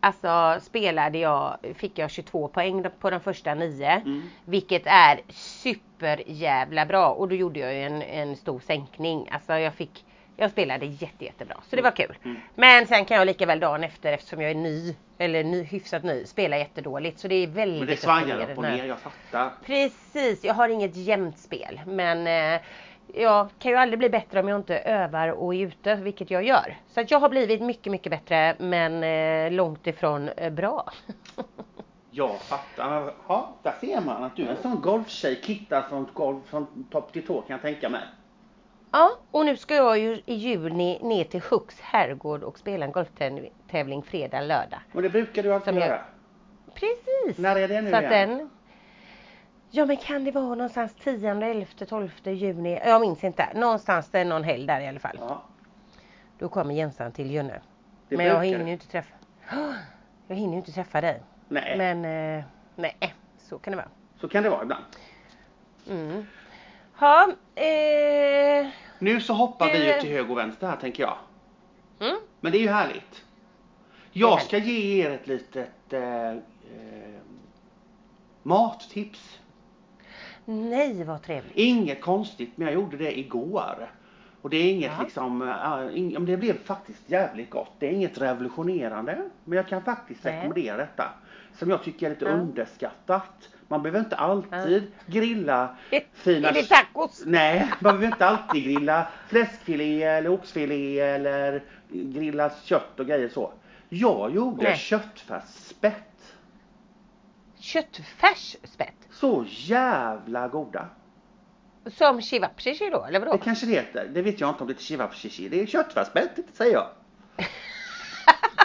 S1: Alltså spelade jag, fick jag 22 poäng på de första nio.
S2: Mm.
S1: Vilket är super jävla bra. Och då gjorde jag ju en, en stor sänkning. Alltså jag fick jag spelade jätte, jättebra. Så det var kul.
S2: Mm.
S1: Men sen kan jag lika väl dagen efter eftersom jag är ny, eller ny, hyfsat ny, spela jättedåligt. Så det är väldigt
S2: Men det svajar upp och ner, jag fattar.
S1: Precis, jag har inget jämnt spel. Men eh, jag kan ju aldrig bli bättre om jag inte övar och är ute, vilket jag gör. Så att jag har blivit mycket, mycket bättre men eh, långt ifrån eh, bra.
S2: Jag fattar. Ja, där ser man att du är en sån golftjej, kittad från golf från topp till tå kan jag tänka mig.
S1: ja, och nu ska jag ju i juni ner till Hooks herrgård och spela en golftävling fredag, lördag.
S2: Och det brukar du alltid
S1: Som jag-
S2: göra.
S1: Precis!
S2: När är det nu
S1: Så
S2: igen?
S1: Ja men kan det vara någonstans 10, 11, 12 juni? Jag minns inte. Någonstans det är någon helg där i alla fall.
S2: Ja,
S1: Då kommer Jensan till Jönne.
S2: det
S1: men jag hinner ju inte träffa... Jag hinner ju inte träffa dig.
S2: Nej,
S1: Men eh, nej, så kan det vara.
S2: så kan det vara ibland.
S1: Mm. Ja, eh,
S2: Nu så hoppar vi ju till höger och vänster här tänker jag.
S1: mm.
S2: Men det är ju härligt.
S1: är
S2: Jag ska ge er ett litet eh, eh, mattips.
S1: Nej vad trevligt.
S2: Inget konstigt, men jag gjorde det igår. Och det är inget
S1: Ja.
S2: liksom, äh, ing- men det blev faktiskt jävligt gott. Det är inget revolutionerande, men jag kan faktiskt
S1: Nej.
S2: rekommendera detta. Som jag tycker är lite
S1: Ja.
S2: underskattat. Man behöver inte alltid grilla
S1: Är
S2: fina...
S1: det tacos?
S2: Nej, man behöver inte alltid grilla fläskfilé eller oxfilé eller grilla kött och grejer så. Jag gjorde
S1: Nej.
S2: köttfärsspett.
S1: Köttfärsspett.
S2: Så jävla goda.
S1: Som chivapchichi då, eller vadå?
S2: Det kanske det heter. Det vet jag inte om det heter chivapchichi. Det är köttfärsspett, det säger jag.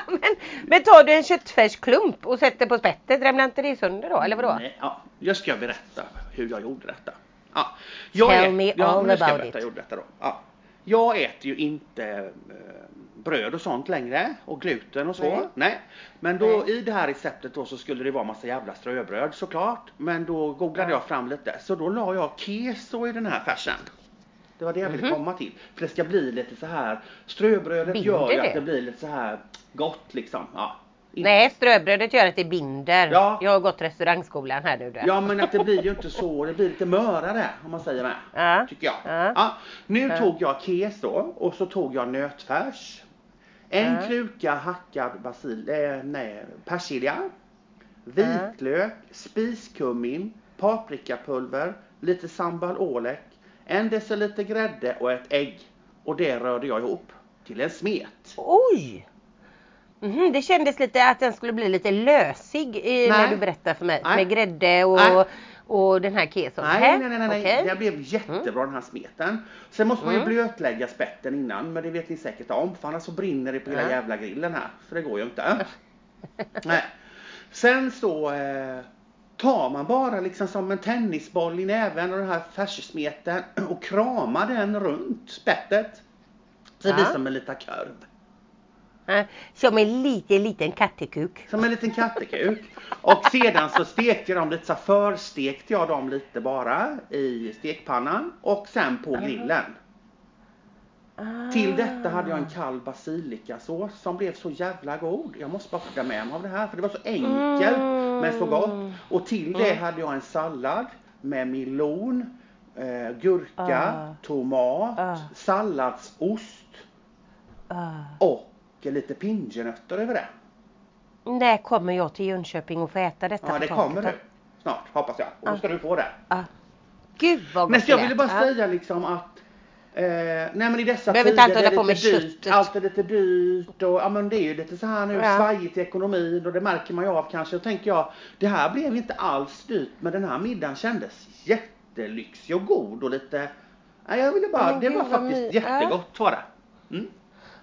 S1: men, men tar du en köttfärsklump och sätter på spettet, ramlar inte det sönder då, eller vadå?
S2: Nej, ja, jag ska berätta hur jag gjorde detta. Ja, jag
S1: Tell
S2: ät-
S1: me
S2: ja,
S1: all
S2: jag
S1: about
S2: berätta
S1: it.
S2: jag gjorde detta då. Ja. Jag äter ju inte eh, bröd och sånt längre och gluten och så.
S1: Nej.
S2: Nej. Men då
S1: Nej.
S2: i det här receptet då så skulle det vara massa jävla ströbröd såklart. Men då googlade
S1: Ja.
S2: jag fram lite. Så då la jag keso i den här färsen. Det var det jag ville
S1: Mhm.
S2: komma till. För det ska bli lite så här. Ströbrödet
S1: Binder
S2: gör ju att det blir lite så här gott liksom. Ja.
S1: Nej, ströbrödet gör att det binder.
S2: Ja.
S1: Jag har gått restaurangskolan här nu.
S2: Ja men att det blir ju inte så, det blir lite mörare om man säger med.
S1: Ja.
S2: Tycker jag.
S1: Ja.
S2: Ja. Nu
S1: Ja.
S2: tog jag keso och så tog jag nötfärs. En kruka hackad basil, eh, nej, persilja. Vitlök, spiskummin, paprikapulver, lite sambal olek, en deciliter grädde och ett ägg. Och det rörde jag ihop till en smet.
S1: Oj! Mhm, det kändes lite att den skulle bli lite lösig eh, när du berättade för mig.
S2: Nej.
S1: Med grädde och,
S2: Nej.
S1: och den här keson.
S2: Nej, nej, nej, nej.
S1: Okej.
S2: det blev jättebra den här smeten. Sen måste man ju
S1: Mm.
S2: blötlägga spetten innan, men det vet ni säkert om, för annars så brinner det på hela
S1: Ja.
S2: jävla grillen här. Så det går ju inte. nej. Sen så eh, tar man bara liksom som en tennisboll i näven och den här färssmeten och kramar den runt spettet. Så det blir som en liten korv.
S1: Som en liten, liten kattekuk.
S2: Som en liten kattekuk. Och sedan så stekte jag dem lite så förstekte jag dem lite bara i stekpannan och sen på grillen.
S1: Ah.
S2: Till detta hade jag en kall basilikasås som blev så jävla god. Jag måste bara skicka med mig av det här för det var så enkelt men så gott. Och till det hade jag en sallad med melon, eh, gurka,
S1: Ah.
S2: tomat,
S1: Ah.
S2: salladsost
S1: Ah.
S2: och lite pinjenötter över det.
S1: När kommer jag till Jönköping och får äta detta
S2: Ja det kommer du snart hoppas jag. Och då ska du få det.
S1: Ah. Gud vad gott
S2: Men så jag
S1: det
S2: ville
S1: lät.
S2: bara
S1: Ja.
S2: säga liksom att Eh, nej men i dessa
S1: Behöver
S2: tider
S1: inte alltid
S2: det är
S1: hålla på
S2: lite
S1: med
S2: dyrt,
S1: köttet.
S2: allt är lite dyrt och ja men det är ju lite så här nu
S1: Ja.
S2: svajigt i ekonomin och det märker man ju av kanske. Då tänker jag, det här blev inte alls dyrt men den här middagen kändes jättelyxig och god och lite, nej jag ville bara,
S1: Men
S2: det
S1: gud,
S2: var
S1: vad
S2: faktiskt
S1: my-
S2: jättegott var det. Mm.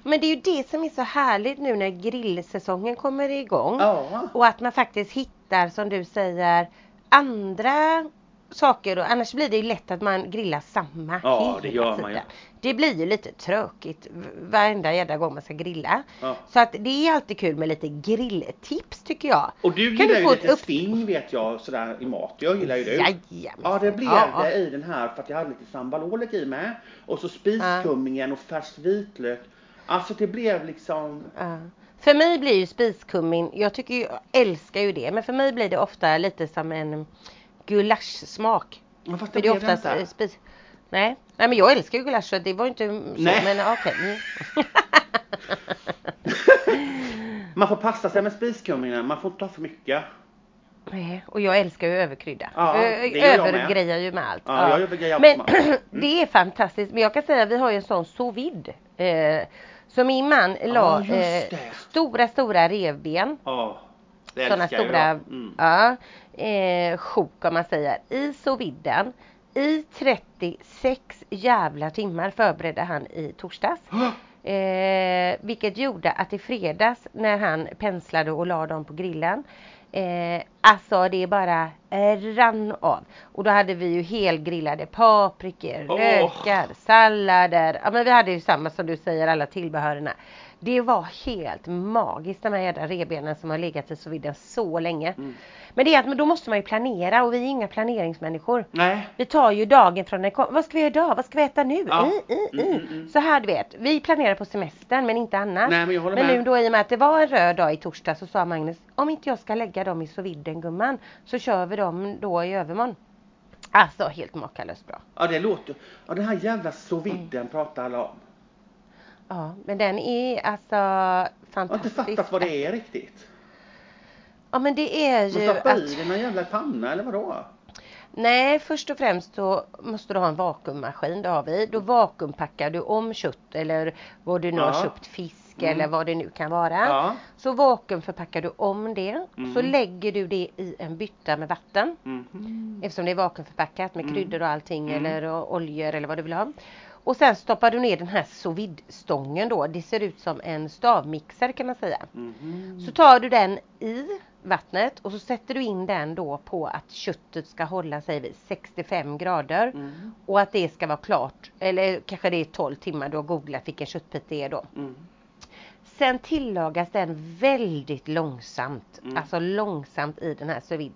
S1: Men det är ju det som är så härligt nu när grillsäsongen kommer igång.
S2: Ja.
S1: Och att man faktiskt hittar, som du säger, andra saker. Och annars blir det ju lätt att man grillar samma
S2: Ja,
S1: hela
S2: det gör man ju.
S1: tiden. Det blir ju lite tråkigt varenda jävla gång man ska grilla.
S2: Ja.
S1: Så att det är alltid kul med lite grilltips tycker jag.
S2: Och du
S1: Kan
S2: gillar
S1: du
S2: ju
S1: få ett
S2: lite
S1: upp-
S2: sting vet jag sådär i mat. Jag gillar ju du.
S1: Jajamensan.
S2: Ja det blev
S1: Ja,
S2: det i den här för att jag hade lite sambalolek i med. Och så spiskummingen och färsk vitlök. Alltså det blev liksom
S1: Ja. För mig blir ju spiskummin, jag tycker ju, jag älskar ju det, men för mig blir det ofta lite som en gulaschsmak.
S2: Ja, fast det
S1: det är oftast
S2: inte.
S1: eh, spis... Nej. Nej men jag älskar ju gulasch så det var inte så
S2: Nej.
S1: men okej. Mm.
S2: Man får passa sig med spiskummingen, man får inte ta för mycket.
S1: Nej, och jag älskar ju överkrydda.
S2: Ja, jag.
S1: Övergrejar ju med allt.
S2: Ja, jag övergrejar
S1: Men
S2: allt.
S1: det är fantastiskt. Men jag kan säga att vi har ju en sån sous vide. Eh, så min man la eh, stora, stora revben.
S2: Ja, det
S1: Sådana stora
S2: jag. Mm.
S1: ja, eh, sjok om man säger. I sous viden. I 36 jävla timmar förberedde han i torsdags. Eh, vilket gjorde att i fredags när han penslade och la dem på grillen. Eh, alltså det bara eh, rann av. Och då hade vi ju helgrillade paprikor,
S2: Åh.
S1: lökar, sallader. Ja men vi hade ju samma som du säger alla tillbehörerna. Det var helt magiskt de här jädra revbenen som har legat i sous så länge.
S2: Mm.
S1: Men det är att då måste man ju planera och vi är inga planeringsmänniskor.
S2: Nej.
S1: Vi tar ju dagen från den kom. Vad ska vi göra idag? Vad ska vi äta nu?
S2: Ja.
S1: I, i, i.
S2: Mm, mm, mm.
S1: Så här du vet. Vi planerar på semestern men inte annars.
S2: Nej, men jag håller
S1: men
S2: med.
S1: nu då i och med att det var en röd dag i torsdag så sa Magnus om inte jag ska lägga dem i sous gumman så kör vi dem då i övermorgon. Alltså helt makalöst bra.
S2: Ja det låter, ja den här jävla sous
S1: Mm.
S2: pratar alla om.
S1: Ja men den är alltså
S2: Jag har inte
S1: fantastisk.
S2: fattat vad det är riktigt.
S1: Ja men det är
S2: Man
S1: ju att
S2: i den någon jävla panna eller vadå?
S1: Nej, först och främst så måste du ha en vakuummaskin, det har vi. Då vakuumpackar du om kött eller vad du nu
S2: Ja.
S1: har köpt fisk
S2: Mm.
S1: eller vad det nu kan vara.
S2: Ja.
S1: Så vakuumförpackar du om det. Så
S2: Mm.
S1: lägger du det i en bytta med vatten.
S2: Mhm.
S1: Eftersom det är vakuumförpackat med
S2: Mm.
S1: kryddor och allting
S2: Mm.
S1: eller och oljor eller vad du vill ha. Och sen stoppar du ner den här sous stången då. Det ser ut som en stavmixer kan man säga.
S2: Mhm.
S1: Så tar du den i vattnet och så sätter du in den då på att köttet ska hålla sig vid 65 grader.
S2: Mm.
S1: Och att det ska vara klart, eller kanske det är 12 timmar, du har googlat vilken köttbit det är då.
S2: Mm.
S1: Sen tillagas den väldigt långsamt,
S2: Mm.
S1: alltså långsamt i den här sous.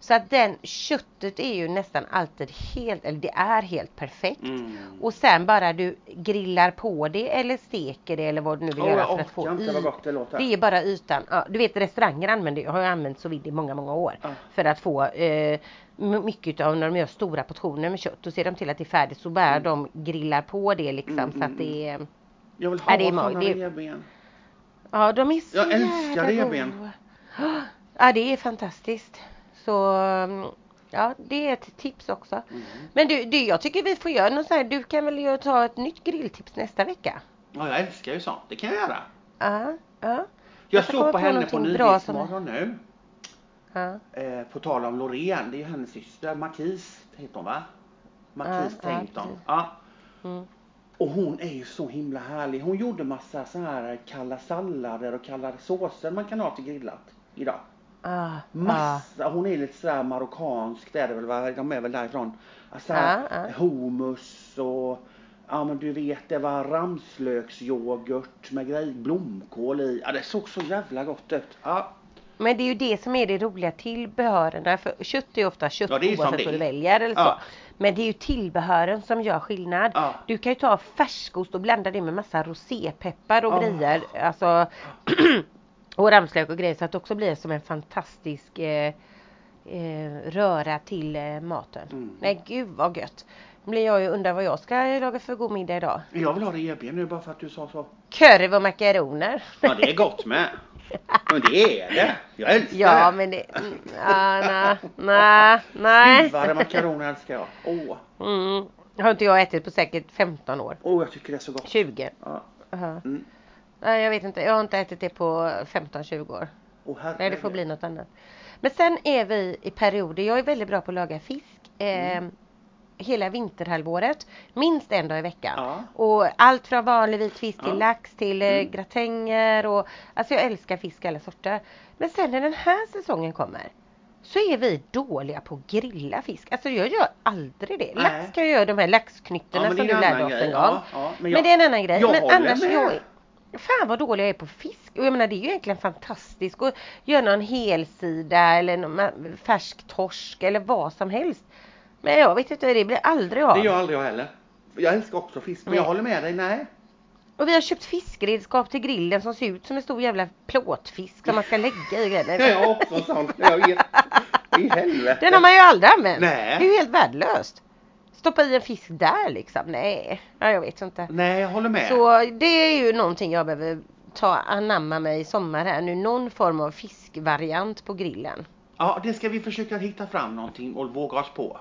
S1: Så att den köttet är ju nästan alltid helt, eller det är helt perfekt.
S2: Mm.
S1: Och sen bara du grillar på det eller steker det eller vad du nu vill
S2: Åh,
S1: göra
S2: jag
S1: för att få
S2: inte vad gott det låter.
S1: Det är bara ytan. Ja, du vet restauranger använder, har ju använt sous i många, många år.
S2: Ja.
S1: För att få eh, mycket av när de gör stora portioner med kött. Då ser de till att det är färdigt så bara de grillar på det liksom
S2: Mm,
S1: så
S2: mm,
S1: att det är
S2: Jag vill ha
S1: det är
S2: sådana revben.
S1: Ja de är så
S2: Jag älskar
S1: jävla
S2: revben.
S1: goda. Ja det är fantastiskt. Så mm, Ja, det är ett tips också.
S2: Mm.
S1: Men du, du, jag tycker vi får göra något så här. Du kan väl göra- ta ett nytt grilltips nästa vecka?
S2: Ja, jag älskar ju sånt. Det kan jag göra.
S1: Ja, ja,
S2: Jag
S1: ska
S2: såg
S1: komma
S2: på
S1: på
S2: henne på
S1: någonting bra som-
S2: Nyhetsmorgon nu.
S1: ja.
S2: Eh, på tal om Loreen, det är ju hennes syster. Marquis heter hon va? Marquis
S1: Ja, ja,
S2: Tainton.
S1: precis.
S2: Ja.
S1: Mm.
S2: Och hon är ju så himla härlig. Hon gjorde massa så här kalla sallader och kalla såser man kan ha till grillat idag.
S1: Ah, ah.
S2: Massa, hon är lite sådär marockansk, det är det väl va? De är väl därifrån. Alltså,
S1: Ja, ja.
S2: hummus och Ja men du vet det var ramslöksyoghurt med grej, blomkål i. Ja det såg så jävla gott ut. Ja.
S1: Men det är ju det som är det roliga tillbehören. För kött är ju ofta kött
S2: Ja,
S1: oavsett vad du väljer eller så.
S2: Ja.
S1: Men det är ju tillbehören som gör skillnad.
S2: Ja.
S1: Du kan ju ta färskost och blanda det med massa rosépeppar och
S2: Ja.
S1: grejer. Alltså, och ramslök och grejer så att det också blir som en fantastisk eh, eh, röra till eh, maten.
S2: Mm.
S1: Nej gud vad gött. Blir jag ju undrar vad jag ska laga för god middag idag.
S2: Jag vill ha det EB nu bara för att du sa så.
S1: Korv och makaroner.
S2: Ja det är gott med. Men det är det. Jag älskar
S1: Ja
S2: det.
S1: men det, mm, ja, nej, nej, nej.
S2: Stuvade makaroner älskar jag. Åh,
S1: Mm. Har inte jag ätit på säkert 15 år.
S2: åh jag tycker det är så gott.
S1: 20.
S2: Ja.
S1: Aha.
S2: Mm.
S1: Nej jag vet inte, jag har inte ätit det på 15-20 år.
S2: Herregud.
S1: Nej det får bli något annat. Men sen är vi i perioder, jag är väldigt bra på att laga fisk. Eh, Hela vinterhalvåret, minst en dag i veckan.
S2: Ja.
S1: Och allt från vanlig vit fisk till
S2: Ja.
S1: lax till eh,
S2: Mm.
S1: gratänger och alltså jag älskar fisk alla sorter. Men sen när den här säsongen kommer så är vi dåliga på att grilla fisk. Alltså jag gör aldrig det.
S2: Nej.
S1: Lax kan jag göra de här laxknyttorna
S2: men
S1: som du lärde oss en gång.
S2: Ja, ja, men
S1: men,
S2: jag-
S1: det är en annan grej.
S2: jag
S1: men annars
S2: med.
S1: jag Fan vad dålig jag är på fisk. Och jag menar det är ju egentligen fantastiskt att göra någon helsida eller någon färsk torsk eller vad som helst. Men jag vet inte, det blir aldrig av.
S2: Det gör aldrig jag heller. Jag älskar också fisk, men
S1: Nej.
S2: jag håller med dig. Nej.
S1: Och vi har köpt fiskredskap till grillen som ser ut som en stor jävla plåtfisk som man ska lägga i
S2: Jag
S1: grejen.
S2: har också sånt. Jag vet. I helvete.
S1: Den har man ju aldrig använt.
S2: Nej.
S1: Det är ju helt värdelöst. Stoppa i en fisk där liksom. Nej, ja, jag vet inte.
S2: Nej, jag håller med.
S1: Så det är ju någonting jag behöver ta anamma mig i sommar här nu. Någon form av fiskvariant på grillen.
S2: Ja, det ska vi försöka hitta fram någonting och våga oss på.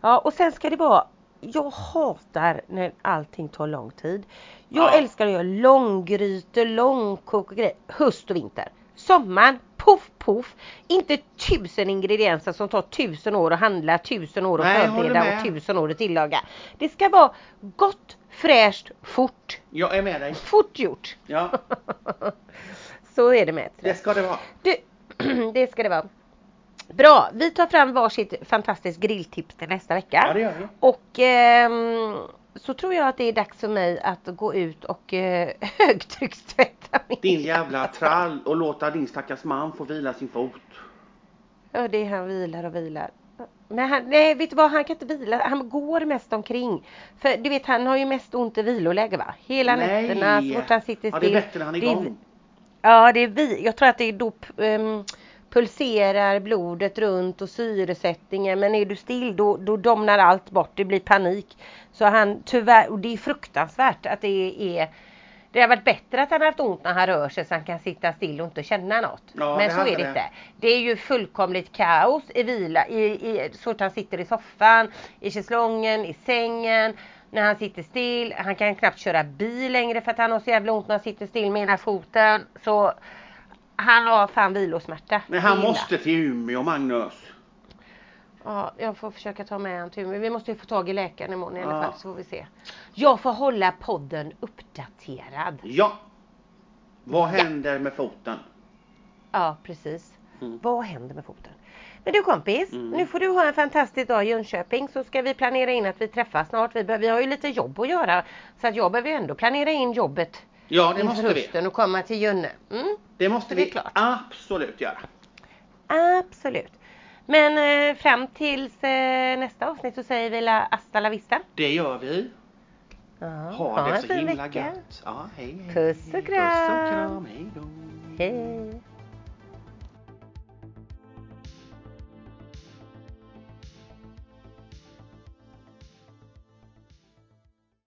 S1: Ja och sen ska det vara jag hatar när allting tar lång tid. Jag
S2: Ja.
S1: älskar att göra långgrytor, långkok och grejer. Höst och vinter. Sommaren, poff poff. Inte tusen ingredienser som tar tusen år att handla, tusen år att
S2: Nej,
S1: förbereda och tusen år att tillaga. Det ska vara gott, fräscht, fort.
S2: Jag är med dig.
S1: Fort gjort.
S2: Ja,
S1: Så är det med ett
S2: det ska det vara.
S1: Du, det ska det vara. Bra, vi tar fram varsitt fantastiskt grilltips till nästa vecka.
S2: Ja, det gör vi.
S1: Och ehm, så tror jag att det är dags för mig att gå ut och eh, högtryckstvätta min.
S2: Din jävla trall och låta din stackars man få vila sin fot.
S1: Ja, det är han vilar och vilar. Men han, nej, vet du vad? Han kan inte vila. Han går mest omkring. För du vet, han har ju mest ont i viloläge va? Hela
S2: Nej.
S1: nätterna så fort han sitter
S2: Ja,
S1: still.
S2: det är bättre när han är
S1: Det är-
S2: igång.
S1: Ja, det är vi. Jag tror att det är då um, pulserar blodet runt och syresättningen. Men är du still då, då domnar allt bort. Det blir panik. Så han tyvärr, och det är fruktansvärt att det är det har varit bättre att han har haft ont när han rör sig så han kan sitta still och inte känna något.
S2: Ja,
S1: Men så är det
S2: det.
S1: inte. Det är ju fullkomligt kaos i vila, i, i, så att han sitter i soffan, i schäslongen, i sängen. När han sitter still, han kan knappt köra bil längre för att han har så jävla ont när han sitter still med ena foten. Så han har fan vilosmärta.
S2: Men han måste till Umeå, Magnus.
S1: Ja, jag får försöka ta med honom till men vi måste ju få tag i läkaren imorgon i alla
S2: Ja.
S1: fall så får vi se. Jag får hålla podden uppdaterad.
S2: Ja. Vad händer med foten?
S1: Ja, precis.
S2: Mm.
S1: Vad händer med foten? Men du kompis,
S2: Mm.
S1: nu får du ha en fantastisk dag i Jönköping så ska vi planera in att vi träffas snart. Vi, behöver, vi har ju lite jobb att göra så att jag behöver ju ändå planera in jobbet
S2: Ja, det måste vi.
S1: och komma till Jönne. Mm,
S2: Det måste
S1: Det
S2: vi
S1: klart.
S2: absolut göra.
S1: absolut. Men eh, fram tills eh, nästa avsnitt så säger vi la hasta la vista.
S2: Det gör vi.
S1: Ja,
S2: Ha det så himla
S1: vecka.
S2: gött. Ja, hej, hej.
S1: Puss och kram.
S2: Puss och kram. Hej då.
S1: Hej.